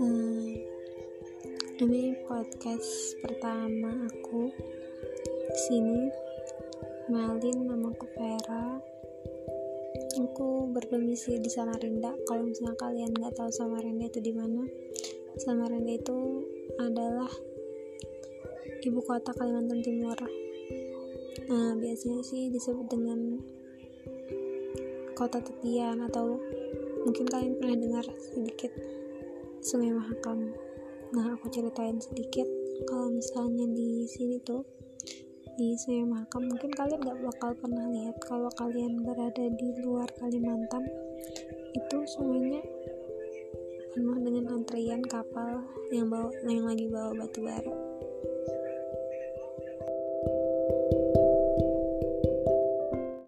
ini podcast pertama aku sini. Malin nama aku Vera. Aku berdomisili di Samarinda. Kalau misalnya kalian nggak tahu Samarinda itu di mana Samarinda itu adalah ibu kota Kalimantan Timur. Nah biasanya sih disebut dengan kota tepian atau mungkin kalian pernah dengar sedikit Sungai Mahakam nah aku ceritain sedikit. Kalau misalnya di sini tuh di Sungai Mahakam mungkin kalian gak bakal pernah lihat kalau kalian berada di luar Kalimantan. Itu sungainya penuh dengan antrian kapal yang bawa yang lagi bawa batu bara